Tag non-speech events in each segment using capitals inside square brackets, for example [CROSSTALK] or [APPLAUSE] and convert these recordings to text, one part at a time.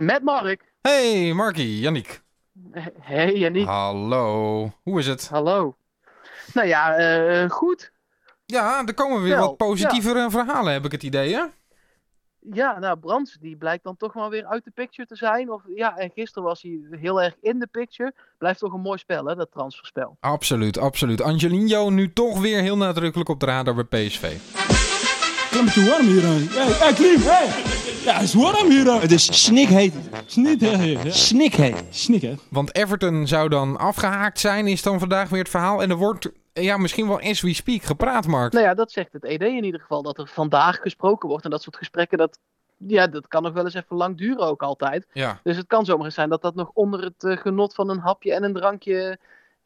Met Mark. Hey, Markie, Yannick. Hey, Yannick. Hallo, hoe is het? Hallo. Nou ja, eh, goed. Ja, er komen weer Wel, wat positievere verhalen, heb ik het idee, hè? Ja, nou, Brands, die blijkt dan toch wel weer uit de picture te zijn. Of, ja, en gisteren was hij heel erg in de picture. Blijft toch een mooi spel, hè, dat transferspel. Absoluut, absoluut. Angelino nu toch weer heel nadrukkelijk op de radar bij PSV. Klimt warm hier aan. Hey, hey Klim, hey! Ja, het is warm hier aan. Het is snikheet. Hè? Ja. Snikheet. Want Everton zou dan afgehaakt zijn, is dan vandaag weer het verhaal. En er wordt, ja, misschien wel as we speak gepraat, Mark. Nou ja, dat zegt het ED in ieder geval. Dat er vandaag gesproken wordt. En dat soort gesprekken, dat, ja, dat kan nog wel eens even lang duren ook altijd. Ja, Dus het kan zomaar eens zijn dat dat nog onder het eh, genot van een hapje en een drankje...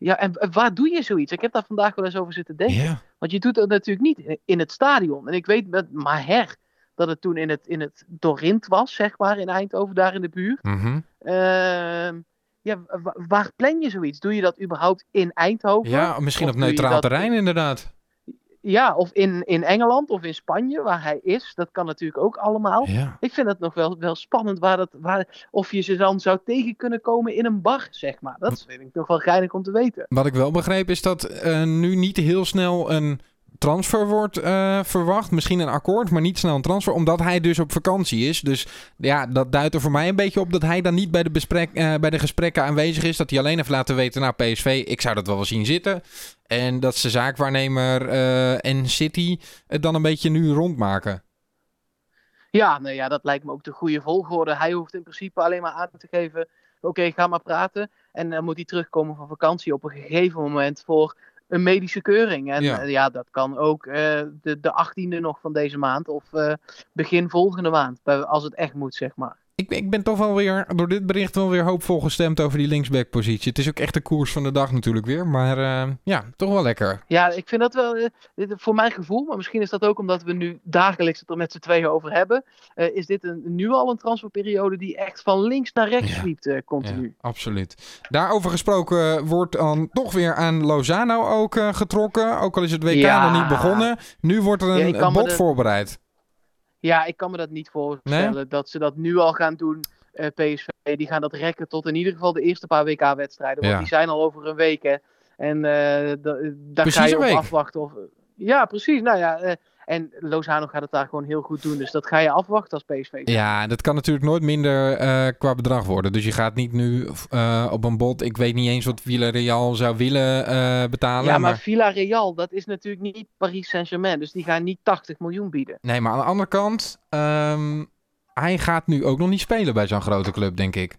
Ja, en en waar doe je zoiets? Ik heb daar vandaag wel eens over zitten denken. Want je doet dat natuurlijk niet in het stadion. En ik weet met Maher dat het toen in het, in het Dorint was, zeg maar, in Eindhoven, daar in de buurt. Mhm. Ehm, ja, wa- waar plan je zoiets? Doe je dat überhaupt in Eindhoven? ja misschien op neutraal terrein inderdaad. Ja, of in, in Engeland of in Spanje, waar hij is. Dat kan natuurlijk ook allemaal. Ja. Ik vind het nog wel, wel spannend waar dat, waar, of je ze dan zou tegen kunnen komen in een bar, zeg maar. Dat vind ik toch wel geinig om te weten. Wat ik wel begreep is dat eh, nu niet heel snel een transfer wordt eh, verwacht. Misschien een akkoord, maar niet snel een transfer. Omdat hij dus op vakantie is. Dus ja, dat duidt er voor mij een beetje op dat hij dan niet bij de, besprek, eh, bij de gesprekken aanwezig is. Dat hij alleen heeft laten weten, nou PSV, ik zou dat wel wel zien zitten. En dat ze zaakwaarnemer eh, en City het dan een beetje nu rondmaken. Ja, nou ja, dat lijkt me ook de goede volgorde. Hij hoeft in principe alleen maar aan te geven: oké, ga maar praten. En dan moet hij terugkomen van vakantie op een gegeven moment voor een medische keuring. En Ja. ja, ja dat kan ook eh, de, de 18e nog van deze maand of eh, begin volgende maand, als het echt moet, zeg maar. Ik, ben- ik ben toch wel weer door dit bericht wel weer hoopvol gestemd over die linksback-positie. Het is ook echt de koers van de dag natuurlijk weer. Maar eh, ja, toch wel lekker. Ja, ik vind dat wel, eh, voor mijn gevoel, maar misschien is dat ook omdat we nu dagelijks het er met z'n tweeën over hebben, eh, is dit een, nu al een transferperiode die echt van links naar rechts zwiept eh, Ja, continu. absoluut. Daarover gesproken wordt dan toch weer aan Lozano ook getrokken. Ook al is het WK Ja. nog niet begonnen. Nu wordt er een bod de- voorbereid. Ja, ik kan me dat niet voorstellen dat ze dat nu al gaan doen. eh, PSV, die gaan dat rekken tot in ieder geval de eerste paar WK-wedstrijden. Want Ja. die zijn al over een week, hè. En eh, da- daar ga je op week. afwachten. Of... Ja, precies. Nou ja, eh, en Lozano gaat het daar gewoon heel goed doen. Dus dat ga je afwachten als PSV. Ja, dat kan natuurlijk nooit minder eh, qua bedrag worden. Dus je gaat niet nu eh, op een bod. Ik weet niet eens wat Villarreal zou willen eh, betalen. Ja, maar maar... Villarreal, dat is natuurlijk niet Paris Saint-Germain. Dus die gaan niet 80 miljoen bieden. Nee, maar aan de andere kant... ehm, hij gaat nu ook nog niet spelen bij zo'n grote club, denk ik.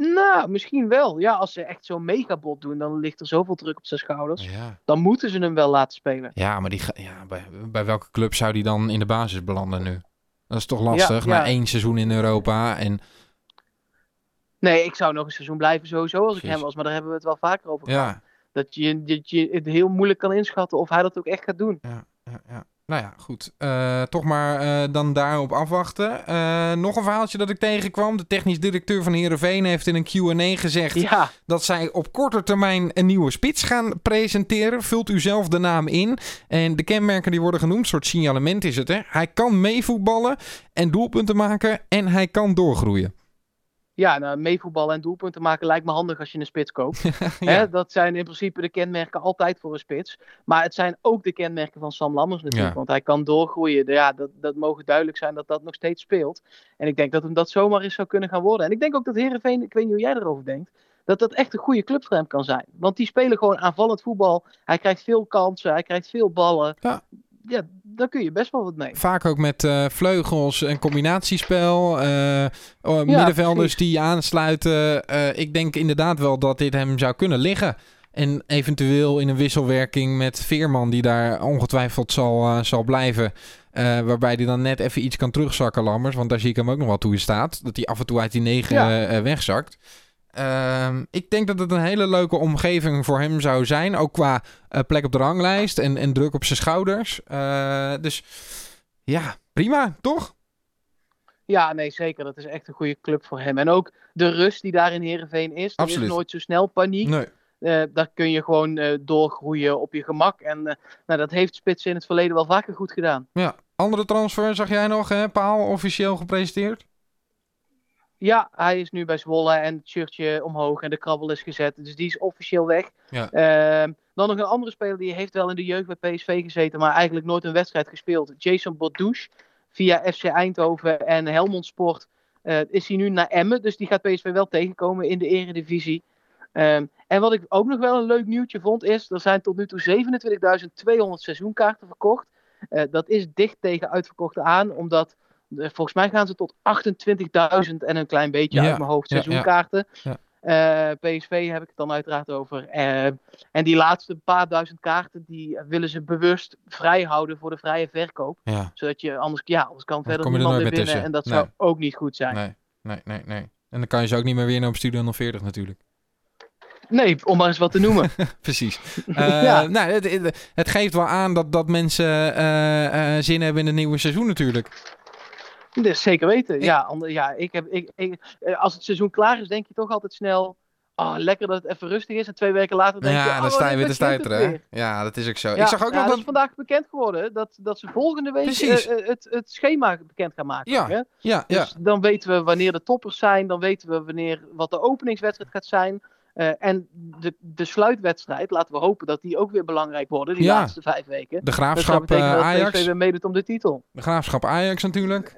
Nou, misschien wel. Ja, als ze echt zo'n megabod doen, dan ligt er zoveel druk op zijn schouders. Ja, Dan moeten ze hem wel laten spelen. ja maar die ga- ja, bij, bij welke club zou die dan in de basis belanden nu? Dat is toch lastig, Ja, na één seizoen in Europa. En Nee, ik zou nog een seizoen blijven sowieso als ik hem was. Maar daar hebben we het wel vaker over gehad. ja, Dat je, dat je het heel moeilijk kan inschatten of hij dat ook echt gaat doen. ja, ja, ja. Nou ja, goed. Eh, toch maar eh, dan daarop afwachten. Eh, nog een verhaaltje dat ik tegenkwam. De technisch directeur van Heerenveen heeft in een Q&A gezegd... Ja, dat zij op korte termijn een nieuwe spits gaan presenteren. Vult u zelf de naam in. En de kenmerken die worden genoemd, soort signalement is het. Hè? Hij kan meevoetballen en doelpunten maken en hij kan doorgroeien. Ja nou, meevoetballen en doelpunten maken lijkt me handig als je een spits koopt. [LAUGHS] Ja. Hè, dat zijn in principe de kenmerken altijd voor een spits. Maar het zijn ook de kenmerken van Sam Lammers natuurlijk. Ja. Want hij kan doorgroeien. Ja, dat, dat mogen duidelijk zijn dat dat nog steeds speelt. En ik denk dat hem dat zomaar eens zou kunnen gaan worden. En ik denk ook dat Herenveen, ik weet niet hoe jij erover denkt, dat dat echt een goede club voor hem kan zijn. Want die spelen gewoon aanvallend voetbal. Hij krijgt veel kansen, hij krijgt veel ballen. Ja. Ja, daar kun je best wel wat mee. Vaak ook met eh, vleugels en combinatiespel. oh, middenvelders precies. die aansluiten. Eh, ik denk inderdaad wel dat dit hem zou kunnen liggen. En eventueel in een wisselwerking met Veerman, die daar ongetwijfeld zal, zal blijven. Waarbij hij dan net even iets kan terugzakken, Lammers. Want daar zie ik hem ook nog wel toe in staat. Dat hij af en toe uit die negen Ja. wegzakt. Ehm, ik denk dat het een hele leuke omgeving voor hem zou zijn. Ook qua eh, plek op de ranglijst en, en druk op zijn schouders. Eh, dus ja, prima, toch? Ja, nee, zeker. Dat is echt een goede club voor hem. En ook de rust die daar in Heerenveen is. Er Absoluut. is nooit zo snel paniek. Nee. Eh, daar kun je gewoon doorgroeien op je gemak. En nou, dat heeft Spits in het verleden wel vaker goed gedaan. Ja. Andere transfer zag jij nog, hè? Paal officieel gepresenteerd? Ja, hij is nu bij Zwolle en het shirtje omhoog en de krabbel is gezet. Dus die is officieel weg. Ja. Ehm, dan nog een andere speler die heeft wel in de jeugd bij PSV gezeten, maar eigenlijk nooit een wedstrijd gespeeld. Jason Bordouche via FC Eindhoven en Helmond Sport eh, is hij nu naar Emmen. Dus die gaat PSV wel tegenkomen in de eredivisie. Ehm, en wat ik ook nog wel een leuk nieuwtje vond is, er zijn tot nu toe 27.200 seizoenkaarten verkocht. Eh, dat is dicht tegen uitverkochte aan, omdat volgens mij gaan ze tot 28.000 en een klein beetje Ja, uit mijn hoofd ja. seizoenkaarten. Ja. Eh, PSV heb ik het dan uiteraard over. Eh, en die laatste paar duizend kaarten, die willen ze bewust vrij houden voor de vrije verkoop. Zodat je anders, ja, anders kan verder kom je er niemand meer binnen. En tussen. dat zou ook niet goed zijn. nee, nee, nee, nee. En dan kan je ze ook niet meer winnen op Studio 040 natuurlijk. Nee, om maar eens wat te noemen. [LAUGHS] Precies. [LAUGHS] Eh, Ja. nou, het, geeft wel aan dat, dat mensen eh, eh, zin hebben in het nieuwe seizoen natuurlijk. Dus zeker weten. Ja, ander, ja ik heb, ik, ik, eh, als het seizoen klaar is, denk je toch altijd snel. Oh, lekker dat het even rustig is. En twee weken later denk je. ja, oh, dan sta je weer te stuiteren. Ja, dat is ook zo. Ja, ik zag ook ja, nog dat is vandaag bekend geworden. Dat, dat ze volgende week eh, eh, het, het schema bekend gaan maken. Ja, hè? Ja, ja. Dus dan weten we wanneer de toppers zijn. Dan weten we wanneer, wat de openingswedstrijd gaat zijn. En de, de sluitwedstrijd, laten we hopen dat die ook weer belangrijk worden. Die Ja. laatste vijf weken. De graafschap eh, dat Ajax. PSV weer meedoet om de titel. De graafschap Ajax natuurlijk.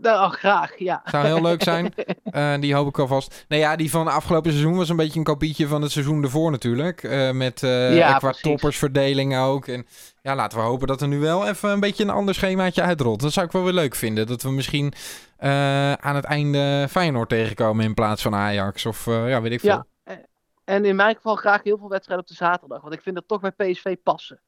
Nou, oh, graag, ja. Zou heel leuk zijn. [LAUGHS] Eh, die hoop ik alvast. Nou ja, die van afgelopen seizoen was een beetje een kopietje van het seizoen ervoor natuurlijk. Eh, met eh Ja, qua toppersverdeling ook. En ja, laten we hopen dat er nu wel even een beetje een ander schemaatje uitrolt. Dat zou ik wel weer leuk vinden. Dat we misschien aan het einde Feyenoord tegenkomen in plaats van Ajax. Of ja, weet ik veel. Ja. En in mijn geval graag heel veel wedstrijden op de zaterdag. Want ik vind dat toch bij PSV passen.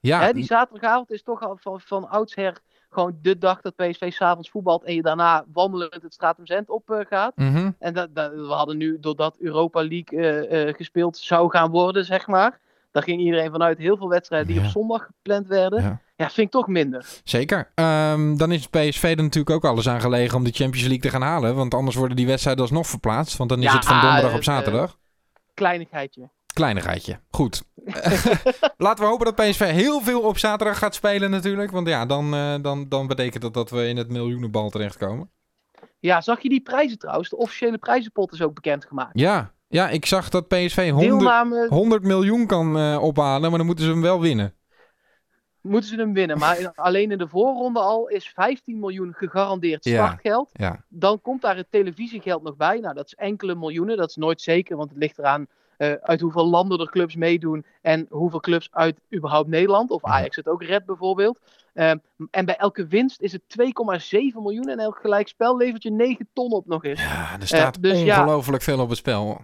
Ja, Hè, die zaterdagavond is toch al van, van oudsher gewoon de dag dat PSV s'avonds voetbalt. En je daarna wandelend het Stratum Zend op eh, gaat. mhm. En dat, dat, we hadden nu, doordat Europa League eh, eh, gespeeld zou gaan worden, zeg maar. Daar ging iedereen vanuit heel veel wedstrijden die Ja. op zondag gepland werden. Ja. Ja. vind ik toch minder. Zeker. Ehm, dan is PSV er natuurlijk ook alles aan gelegen om de Champions League te gaan halen. Want anders worden die wedstrijden alsnog verplaatst. Want dan is Ja, het van donderdag op zaterdag. Kleinigheidje. Kleinigheidje. Goed. [LAUGHS] Laten we hopen dat PSV heel veel op zaterdag gaat spelen natuurlijk. Want ja, dan, eh, dan, dan betekent dat dat we in het miljoenenbal terechtkomen. Ja, zag je die prijzen trouwens? De officiële prijzenpot is ook bekendgemaakt. Ja, ja ik zag dat PSV 100, Deelname 100 miljoen kan eh, ophalen. Maar dan moeten ze hem wel winnen. moeten ze hem winnen. Maar in- [LAUGHS] alleen in de voorronde al is 15 miljoen gegarandeerd Ja. startgeld. Ja, Dan komt daar het televisiegeld nog bij. Nou, dat is enkele miljoenen. Dat is nooit zeker, want het ligt eraan eh, uit hoeveel landen er clubs meedoen. En hoeveel clubs uit überhaupt Nederland. Of Ja. Ajax het ook redt bijvoorbeeld. Ehm, en bij elke winst is het 2,7 miljoen. En elk gelijkspel levert je 9 ton op nog eens. ja er staat dus ja. ongelooflijk veel op het spel.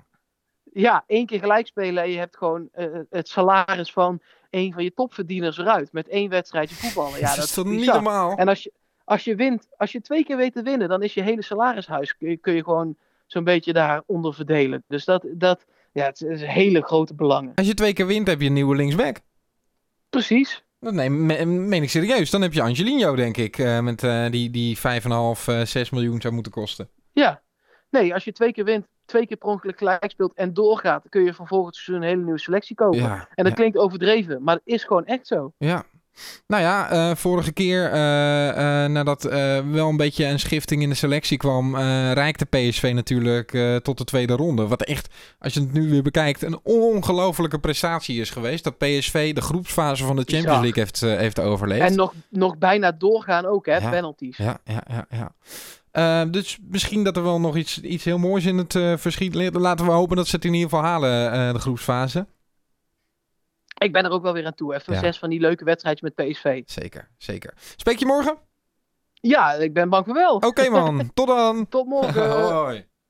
Ja, één keer gelijk spelen en je hebt gewoon eh, het salaris van een van je topverdieners eruit. Met één wedstrijdje [LAUGHS] voetballen. Ja, dat is toch niet bizar. normaal? En als je, als je wint, als je twee keer weet te winnen, dan is je hele salarishuis, kun je, kun je gewoon zo'n beetje daaronder verdelen. Dus dat, dat ja, het is een hele grote belangen. Als je twee keer wint, heb je een nieuwe linksback. Precies. Dat neem, me- meen ik serieus. Dan heb je Angelino, denk ik. eh, met eh, die, die 5,5, eh 6 miljoen zou moeten kosten. Ja. Nee, als je twee keer wint, twee keer per ongeluk gelijk speelt en doorgaat, kun je seizoen een hele nieuwe selectie kopen. Ja, En dat ja. klinkt overdreven, maar het is gewoon echt zo. Ja. Nou ja, eh, vorige keer eh, eh, nadat wel een beetje een schifting in de selectie kwam, reikte PSV natuurlijk tot de tweede ronde. Wat echt, als je het nu weer bekijkt, een ongelofelijke prestatie is geweest. Dat PSV de groepsfase van de Champions. League heeft, heeft overleefd. En nog, nog bijna doorgaan ook, hè, Ja. penalties. Ja, ja, ja, ja. Dus misschien dat er wel nog iets, iets heel moois in het eh, verschiet ligt. Laten we hopen dat ze het in ieder geval halen, de groepsfase. Ik ben er ook wel weer aan toe. Even Ja. zes van die leuke wedstrijdjes met PSV. Zeker, zeker. Spreek je morgen? Ja, ik ben bang voor wel. Oké man, [LAUGHS] tot dan. Tot morgen. Hoi.